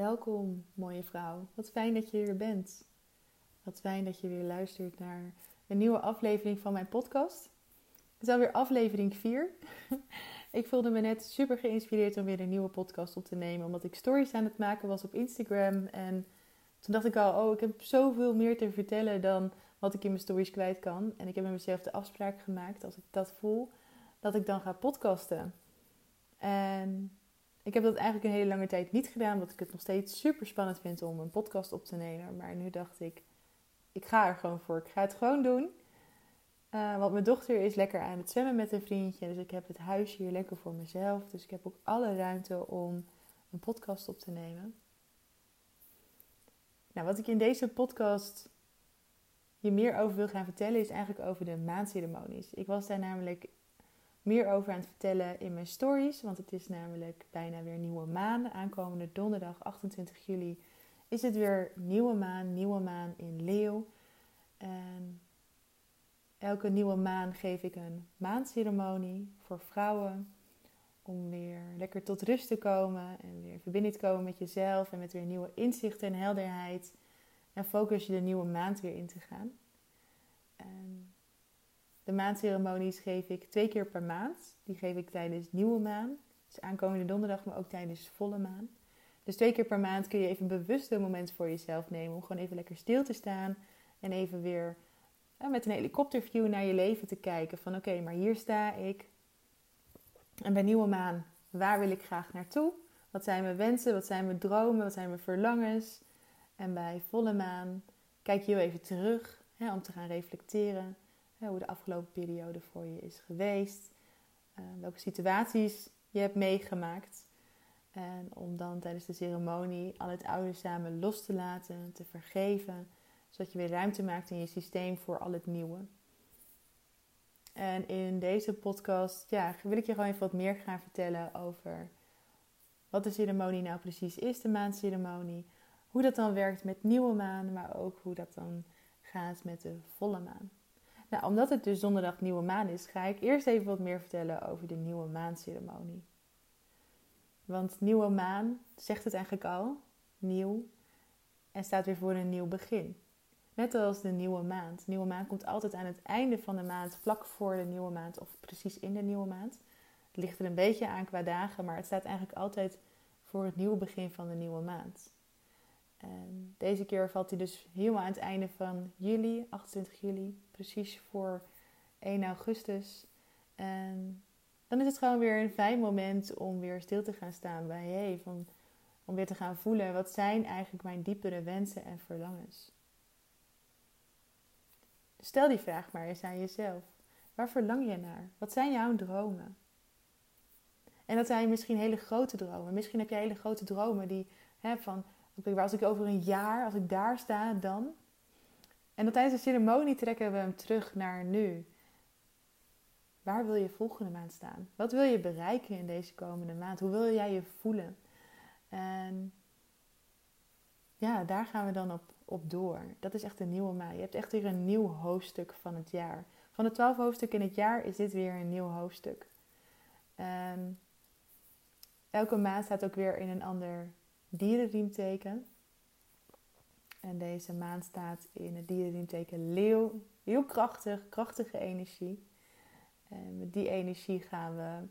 Welkom, mooie vrouw. Wat fijn dat je hier bent. Wat fijn dat je weer luistert naar een nieuwe aflevering van mijn podcast. Het is alweer aflevering 4. ik voelde me net super geïnspireerd om weer een nieuwe podcast op te nemen, omdat ik stories aan het maken was op Instagram. En toen dacht ik al, oh, ik heb zoveel meer te vertellen dan wat ik in mijn stories kwijt kan. En ik heb met mezelf de afspraak gemaakt, als ik dat voel, dat ik dan ga podcasten. En ik heb dat eigenlijk een hele lange tijd niet gedaan, omdat ik het nog steeds super spannend vind om een podcast op te nemen. Maar nu dacht ik, ik ga er gewoon voor. Ik ga het gewoon doen. Uh, want mijn dochter is lekker aan het zwemmen met een vriendje. Dus ik heb het huisje hier lekker voor mezelf. Dus ik heb ook alle ruimte om een podcast op te nemen. Nou, wat ik in deze podcast je meer over wil gaan vertellen, is eigenlijk over de maanceremonies. Ik was daar namelijk meer over aan het vertellen in mijn stories. Want het is namelijk bijna weer nieuwe maan. Aankomende donderdag 28 juli is het weer nieuwe maan, nieuwe maan in Leeuw. En elke nieuwe maan geef ik een maanceremonie voor vrouwen. Om weer lekker tot rust te komen en weer in verbinding te komen met jezelf en met weer nieuwe inzichten en helderheid. En focus je de nieuwe maand weer in te gaan. En de maandceremonies geef ik twee keer per maand. Die geef ik tijdens nieuwe maan. Dus aankomende donderdag, maar ook tijdens volle maan. Dus twee keer per maand kun je even een bewuste moment voor jezelf nemen. Om gewoon even lekker stil te staan. En even weer met een helikopterview naar je leven te kijken. Van oké, maar hier sta ik. En bij nieuwe maan, waar wil ik graag naartoe? Wat zijn mijn wensen? Wat zijn mijn dromen? Wat zijn mijn verlangens? En bij volle maan kijk je heel even terug hè, om te gaan reflecteren hoe de afgelopen periode voor je is geweest, uh, welke situaties je hebt meegemaakt. En om dan tijdens de ceremonie al het oude samen los te laten, te vergeven, zodat je weer ruimte maakt in je systeem voor al het nieuwe. En in deze podcast ja, wil ik je gewoon even wat meer gaan vertellen over wat de ceremonie nou precies is, de maandceremonie. Hoe dat dan werkt met nieuwe maan, maar ook hoe dat dan gaat met de volle maan. Nou, omdat het dus donderdag nieuwe maan is, ga ik eerst even wat meer vertellen over de nieuwe maanceremonie. Want nieuwe maan zegt het eigenlijk al, nieuw, en staat weer voor een nieuw begin. Net als de nieuwe maand. Nieuwe maand komt altijd aan het einde van de maand, vlak voor de nieuwe maand of precies in de nieuwe maand. Het ligt er een beetje aan qua dagen, maar het staat eigenlijk altijd voor het nieuwe begin van de nieuwe maand. En deze keer valt hij dus helemaal aan het einde van juli, 28 juli, precies voor 1 augustus. En dan is het gewoon weer een fijn moment om weer stil te gaan staan bij hey, om weer te gaan voelen wat zijn eigenlijk mijn diepere wensen en verlangens. Stel die vraag maar eens aan jezelf. Waar verlang je naar? Wat zijn jouw dromen? En dat zijn misschien hele grote dromen. Misschien heb je hele grote dromen die hè, van als ik over een jaar, als ik daar sta, dan. En dan tijdens de ceremonie trekken we hem terug naar nu. Waar wil je volgende maand staan? Wat wil je bereiken in deze komende maand? Hoe wil jij je voelen? En ja, daar gaan we dan op, op door. Dat is echt een nieuwe maand. Je hebt echt weer een nieuw hoofdstuk van het jaar. Van de twaalf hoofdstukken in het jaar is dit weer een nieuw hoofdstuk. Elke maand staat ook weer in een ander dierenriemteken. En deze maan staat in het dierenriemteken leeuw. Heel krachtig, krachtige energie. En met die energie gaan we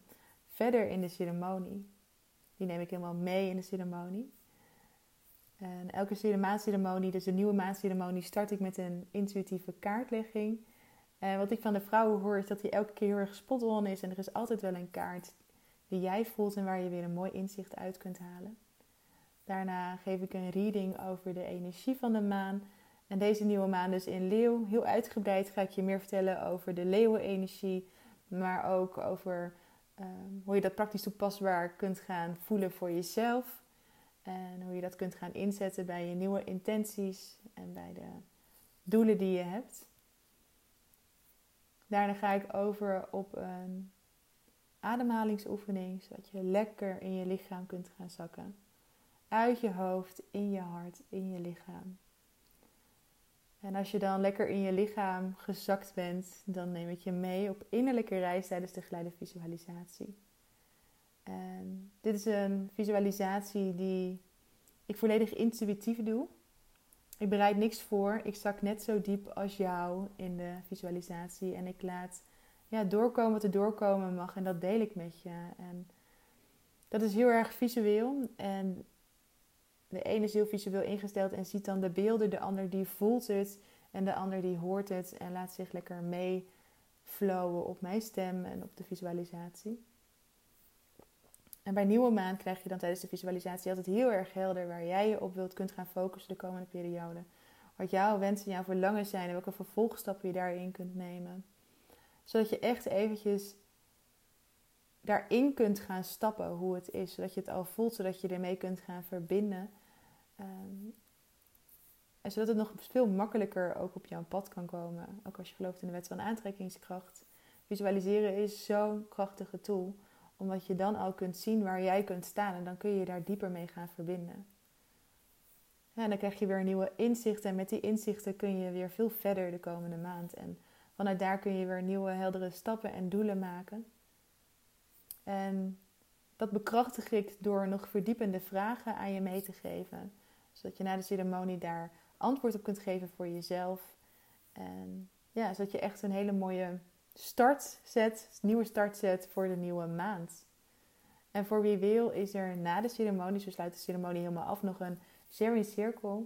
verder in de ceremonie. Die neem ik helemaal mee in de ceremonie. En elke maanceremonie, dus de nieuwe maanceremonie, start ik met een intuïtieve kaartlegging. En wat ik van de vrouwen hoor is dat die elke keer heel erg spot on is. En er is altijd wel een kaart die jij voelt en waar je weer een mooi inzicht uit kunt halen. Daarna geef ik een reading over de energie van de maan. En deze nieuwe maan dus in Leeuw. Heel uitgebreid ga ik je meer vertellen over de leeuwenenergie. Maar ook over ehm, hoe je dat praktisch toepasbaar kunt gaan voelen voor jezelf. En hoe je dat kunt gaan inzetten bij je nieuwe intenties en bij de doelen die je hebt. Daarna ga ik over op een ademhalingsoefening, zodat je lekker in je lichaam kunt gaan zakken. Uit je hoofd, in je hart, in je lichaam. En als je dan lekker in je lichaam gezakt bent, dan neem ik je mee op innerlijke reis tijdens de geleide visualisatie. En dit is een visualisatie die ik volledig intuïtief doe. Ik bereid niks voor. Ik zak net zo diep als jou in de visualisatie. En ik laat ja, doorkomen wat er doorkomen mag. En dat deel ik met je. En dat is heel erg visueel. En de ene is visueel ingesteld en ziet dan de beelden. De ander die voelt het. En de ander die hoort het en laat zich lekker meeflowen op mijn stem en op de visualisatie. En bij nieuwe maan krijg je dan tijdens de visualisatie altijd heel erg helder waar jij je op wilt kunt gaan focussen de komende periode. Wat jouw wensen, jouw verlangen zijn en welke vervolgstappen je daarin kunt nemen. Zodat je echt eventjes daarin kunt gaan stappen hoe het is. Zodat je het al voelt, zodat je ermee kunt gaan verbinden. Um, zodat het nog veel makkelijker ook op jouw pad kan komen. Ook als je gelooft in de wet van aantrekkingskracht. Visualiseren is zo'n krachtige tool. Omdat je dan al kunt zien waar jij kunt staan. En dan kun je daar dieper mee gaan verbinden. En dan krijg je weer nieuwe inzichten. En met die inzichten kun je weer veel verder de komende maand. En vanuit daar kun je weer nieuwe heldere stappen en doelen maken. En dat bekrachtig ik door nog verdiepende vragen aan je mee te geven. Zodat je na de ceremonie daar antwoord op kunt geven voor jezelf. En ja, zodat je echt een hele mooie start zet, nieuwe start zet voor de nieuwe maand. En voor wie wil is er na de ceremonie, we sluiten de ceremonie helemaal af, nog een sharing circle.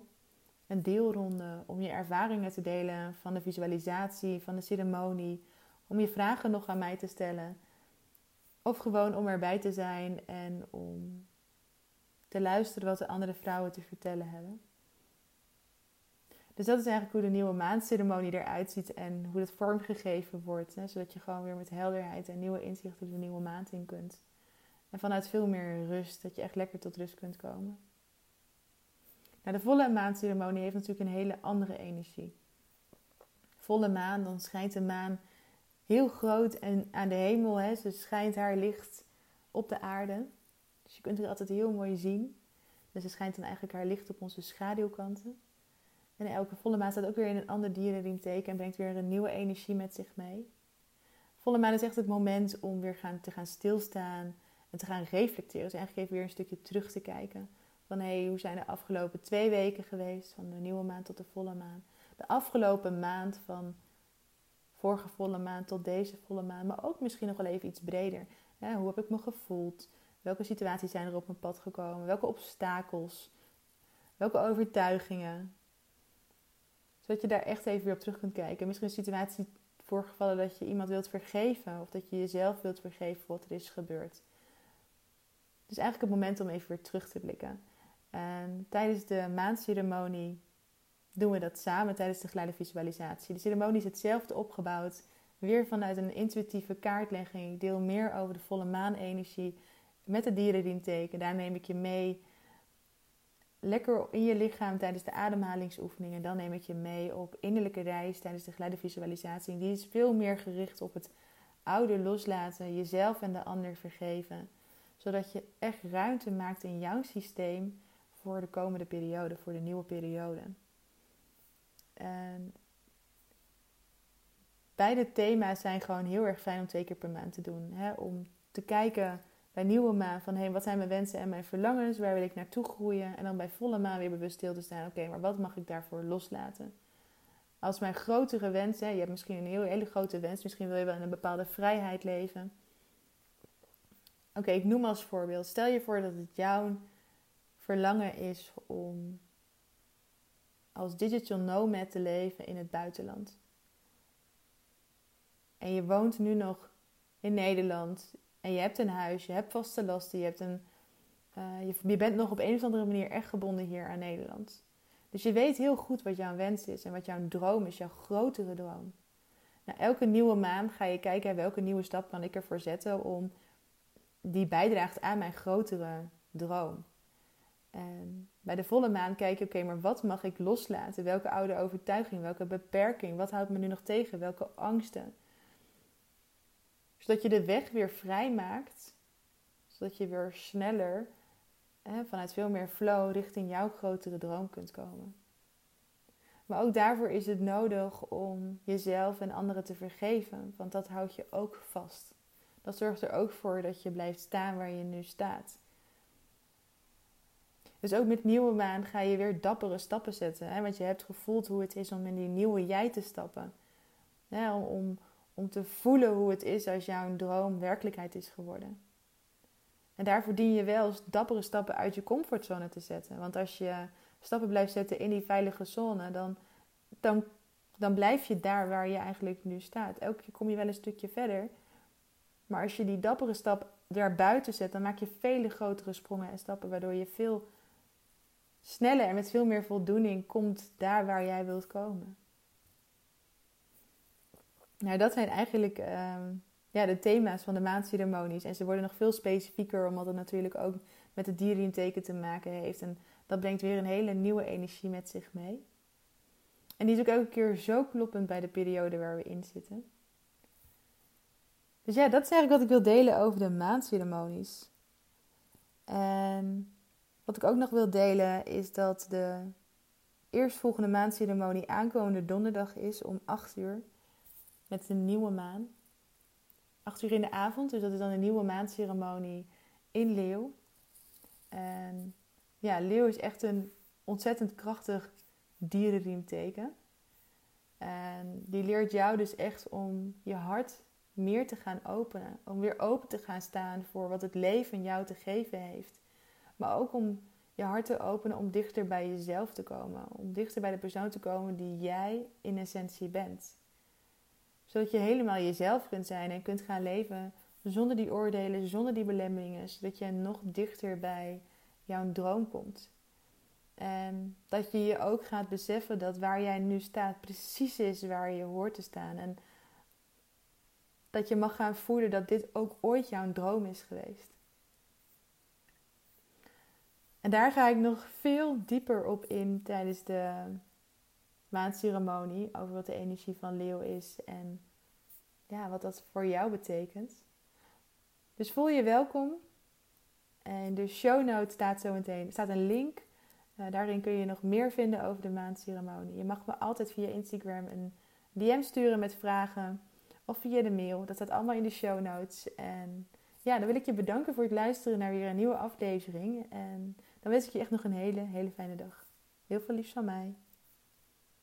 Een deelronde om je ervaringen te delen van de visualisatie, van de ceremonie. Om je vragen nog aan mij te stellen. Of gewoon om erbij te zijn en om te luisteren wat de andere vrouwen te vertellen hebben. Dus dat is eigenlijk hoe de nieuwe maandceremonie eruit ziet en hoe dat vormgegeven wordt. Hè, zodat je gewoon weer met helderheid en nieuwe inzichten de nieuwe maand in kunt. En vanuit veel meer rust, dat je echt lekker tot rust kunt komen. Nou, de volle maandceremonie heeft natuurlijk een hele andere energie. Volle maan, dan schijnt de maan heel groot en aan de hemel. Hè, ze schijnt haar licht op de aarde. Dus je kunt het altijd heel mooi zien. Dus ze schijnt dan eigenlijk haar licht op onze schaduwkanten. En elke volle maan staat ook weer in een ander dierenriemteken en brengt weer een nieuwe energie met zich mee. Volle maan is echt het moment om weer gaan, te gaan stilstaan en te gaan reflecteren. Dus eigenlijk even weer een stukje terug te kijken. Van hé, hey, hoe zijn de afgelopen twee weken geweest? Van de nieuwe maan tot de volle maan. De afgelopen maand van vorige volle maan tot deze volle maan. Maar ook misschien nog wel even iets breder. hoe heb ik me gevoeld? Welke situaties zijn er op mijn pad gekomen? Welke obstakels? Welke overtuigingen? Zodat je daar echt even weer op terug kunt kijken. Misschien een situatie voorgevallen dat je iemand wilt vergeven. Of dat je jezelf wilt vergeven voor wat er is gebeurd. Dus eigenlijk het moment om even weer terug te blikken. En tijdens de maandceremonie doen we dat samen tijdens de geleide visualisatie. De ceremonie is hetzelfde opgebouwd. Weer vanuit een intuïtieve kaartlegging. Ik deel meer over de volle maanenergie met het dierendienteken. Daar neem ik je mee lekker in je lichaam tijdens de ademhalingsoefeningen. Dan neem ik je mee op innerlijke reis tijdens de geleide visualisatie. Die is veel meer gericht op het oude loslaten, jezelf en de ander vergeven. Zodat je echt ruimte maakt in jouw systeem voor de komende periode, voor de nieuwe periode. En beide thema's zijn gewoon heel erg fijn om twee keer per maand te doen. Hè? Om te kijken bij nieuwe maan van hey, wat zijn mijn wensen en mijn verlangens, waar wil ik naartoe groeien. En dan bij volle maan weer bewust stil te staan, oké, maar wat mag ik daarvoor loslaten? Als mijn grotere wensen, je hebt misschien een heel, hele grote wens, misschien wil je wel in een bepaalde vrijheid leven. Oké, ik noem als voorbeeld, stel je voor dat het jouw verlangen is om als digital nomad te leven in het buitenland. En je woont nu nog in Nederland, en je hebt een huis, je hebt vaste lasten, je, hebt een, uh, je, bent nog op een of andere manier echt gebonden hier aan Nederland. Dus je weet heel goed wat jouw wens is en wat jouw droom is, jouw grotere droom. Nou, elke nieuwe maand ga je kijken welke nieuwe stap kan ik ervoor zetten om die bijdraagt aan mijn grotere droom. Bij de volle maan kijk je, oké, maar wat mag ik loslaten? Welke oude overtuiging, welke beperking, wat houdt me nu nog tegen? Welke angsten? Zodat je de weg weer vrij maakt. Zodat je weer sneller hè, vanuit veel meer flow richting jouw grotere droom kunt komen. Maar ook daarvoor is het nodig om jezelf en anderen te vergeven. Want dat houdt je ook vast. Dat zorgt er ook voor dat je blijft staan waar je nu staat. Dus ook met nieuwe maan ga je weer dappere stappen zetten. Hè? Want je hebt gevoeld hoe het is om in die nieuwe jij te stappen. Om, om te voelen hoe het is als jouw droom werkelijkheid is geworden. En daarvoor dien je wel dappere stappen uit je comfortzone te zetten. Want als je stappen blijft zetten in die veilige zone, dan, dan, dan blijf je daar waar je eigenlijk nu staat. Elke keer kom je wel een stukje verder. Maar als je die dappere stap daarbuiten zet, dan maak je vele grotere sprongen en stappen, waardoor je veel sneller en met veel meer voldoening komt daar waar jij wilt komen. Nou, dat zijn eigenlijk ehm, ja, de thema's van de maandceremonies. En ze worden nog veel specifieker, omdat het natuurlijk ook met het dierenteken te maken heeft. En dat brengt weer een hele nieuwe energie met zich mee. En die is ook elke keer zo kloppend bij de periode waar we in zitten. Dus ja, dat is eigenlijk wat ik wil delen over de maandceremonies. En wat ik ook nog wil delen is dat de eerstvolgende maandceremonie aankomende donderdag is om 8 uur met de nieuwe maan. 8 uur in de avond, dus dat is dan een nieuwe maandceremonie in Leeuw. En ja, Leeuw is echt een ontzettend krachtig dierenriemteken. En die leert jou dus echt om je hart meer te gaan openen. Om weer open te gaan staan voor wat het leven jou te geven heeft. Maar ook om je hart te openen om dichter bij jezelf te komen. Om dichter bij de persoon te komen die jij in essentie bent. Zodat je helemaal jezelf kunt zijn en kunt gaan leven zonder die oordelen, zonder die belemmeringen. Zodat je nog dichter bij jouw droom komt. En dat je je ook gaat beseffen dat waar jij nu staat precies is waar je hoort te staan. En dat je mag gaan voelen dat dit ook ooit jouw droom is geweest. En daar ga ik nog veel dieper op in tijdens de maandceremonie. Over wat de energie van leeuw is en ja, wat dat voor jou betekent. Dus voel je welkom. En de show notes staat zo meteen staat een link. Uh, daarin kun je nog meer vinden over de maandceremonie. Je mag me altijd via Instagram een DM sturen met vragen of via de mail. Dat staat allemaal in de show notes. En ja, dan wil ik je bedanken voor het luisteren naar weer een nieuwe aflevering. En dan wens ik je echt nog een hele, hele fijne dag. Heel veel liefs van mij.